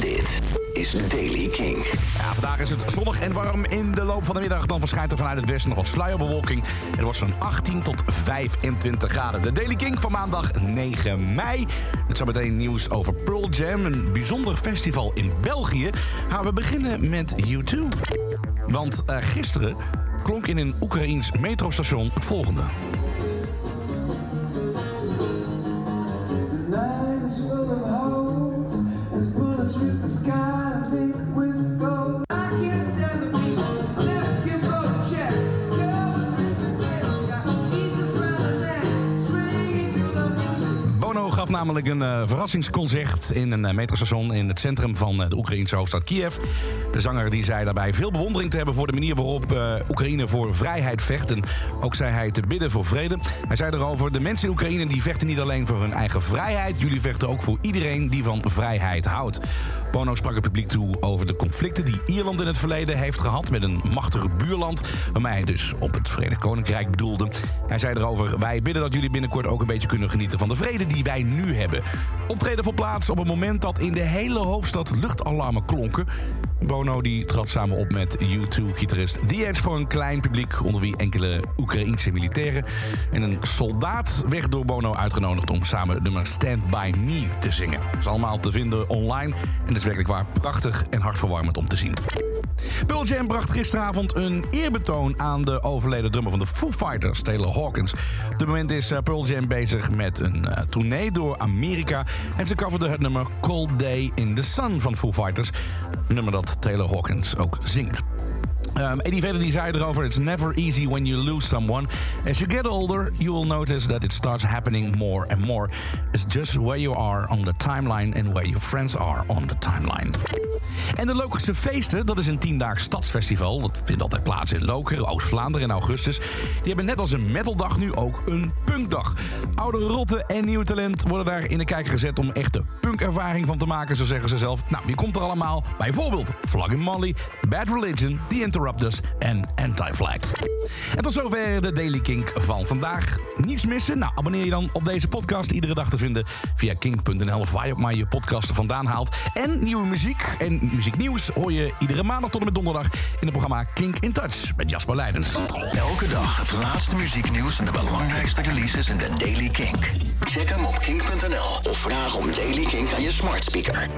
Dit is Daily King. Ja, vandaag is het zonnig en warm. In de loop van de middag dan verschijnt er vanuit het westen nog wat sluierbewolking. Het wordt zo'n 18 tot 25 graden. De Daily King van maandag 9 mei. Met zometeen nieuws over Pearl Jam, een bijzonder festival in België. Gaan we beginnen met U2. Want eh, gisteren klonk in een Oekraïens metrostation het volgende. Namelijk een eh, verrassingsconcert in een eh, metrostation in het centrum van eh, de Oekraïnse hoofdstad Kiev. De zanger die zei daarbij veel bewondering te hebben voor de manier waarop Oekraïne voor vrijheid vecht. En ook zei hij te bidden voor vrede. Hij zei erover: de mensen in Oekraïne die vechten niet alleen voor hun eigen vrijheid, jullie vechten ook voor iedereen die van vrijheid houdt. Bono sprak het publiek toe over de conflicten die Ierland in het verleden heeft gehad met een machtige buurland, waarmee hij dus op het Verenigd Koninkrijk bedoelde. Hij zei erover: wij bidden dat jullie binnenkort ook een beetje kunnen genieten van de vrede die wij nu hebben. Optreden voor plaats op het moment dat in de hele hoofdstad luchtalarmen klonken. Bono die trad samen op met U2-gitarist The Edge voor een klein publiek... onder wie enkele Oekraïense militairen. En een soldaat werd door Bono uitgenodigd om samen het nummer Stand By Me te zingen. Dat is allemaal te vinden online en het is werkelijk waar prachtig en hartverwarmend om te zien. Pearl Jam bracht gisteravond een eerbetoon aan de overleden drummer van de Foo Fighters, Taylor Hawkins. Op dit moment is eh, Pearl Jam bezig met een eh, tournee door Amerika. En ze coverde het nummer Cold Day in the Sun van Foo Fighters. Een nummer dat Taylor Hawkins ook zingt. Um, Eddie Vedder die zei erover: It's never easy when you lose someone. As you get older, you will notice that it starts happening more and more. It's just where you are on the timeline and where your friends are on the timeline. En de Lokerse Feesten, dat is een tiendaags stadsfestival. Dat vindt altijd plaats in Lokeren, Oost-Vlaanderen in augustus. Die hebben net als een metaldag nu ook een punkdag. Oude rotten en nieuw talent worden daar in de kijker gezet om echt de punkervaring van te maken, zo zeggen ze zelf. Nou, wie komt er allemaal? Bijvoorbeeld Flogging Molly, Bad Religion, The Interrupters en Anti-Flag. En tot zover de Daily Kink van vandaag. Niets missen? Nou, abonneer je dan op deze podcast iedere dag te vinden via kink.nl of waar je maar je podcast vandaan haalt. En nieuwe muziek en muzieknieuws hoor je iedere maandag tot en met donderdag in het programma Kink in Touch met Jasper Leidens. Elke dag het laatste muzieknieuws en de belangrijkste releases in de Daily Kink. Check hem op kink.nl of vraag om Daily Kink aan je smart speaker.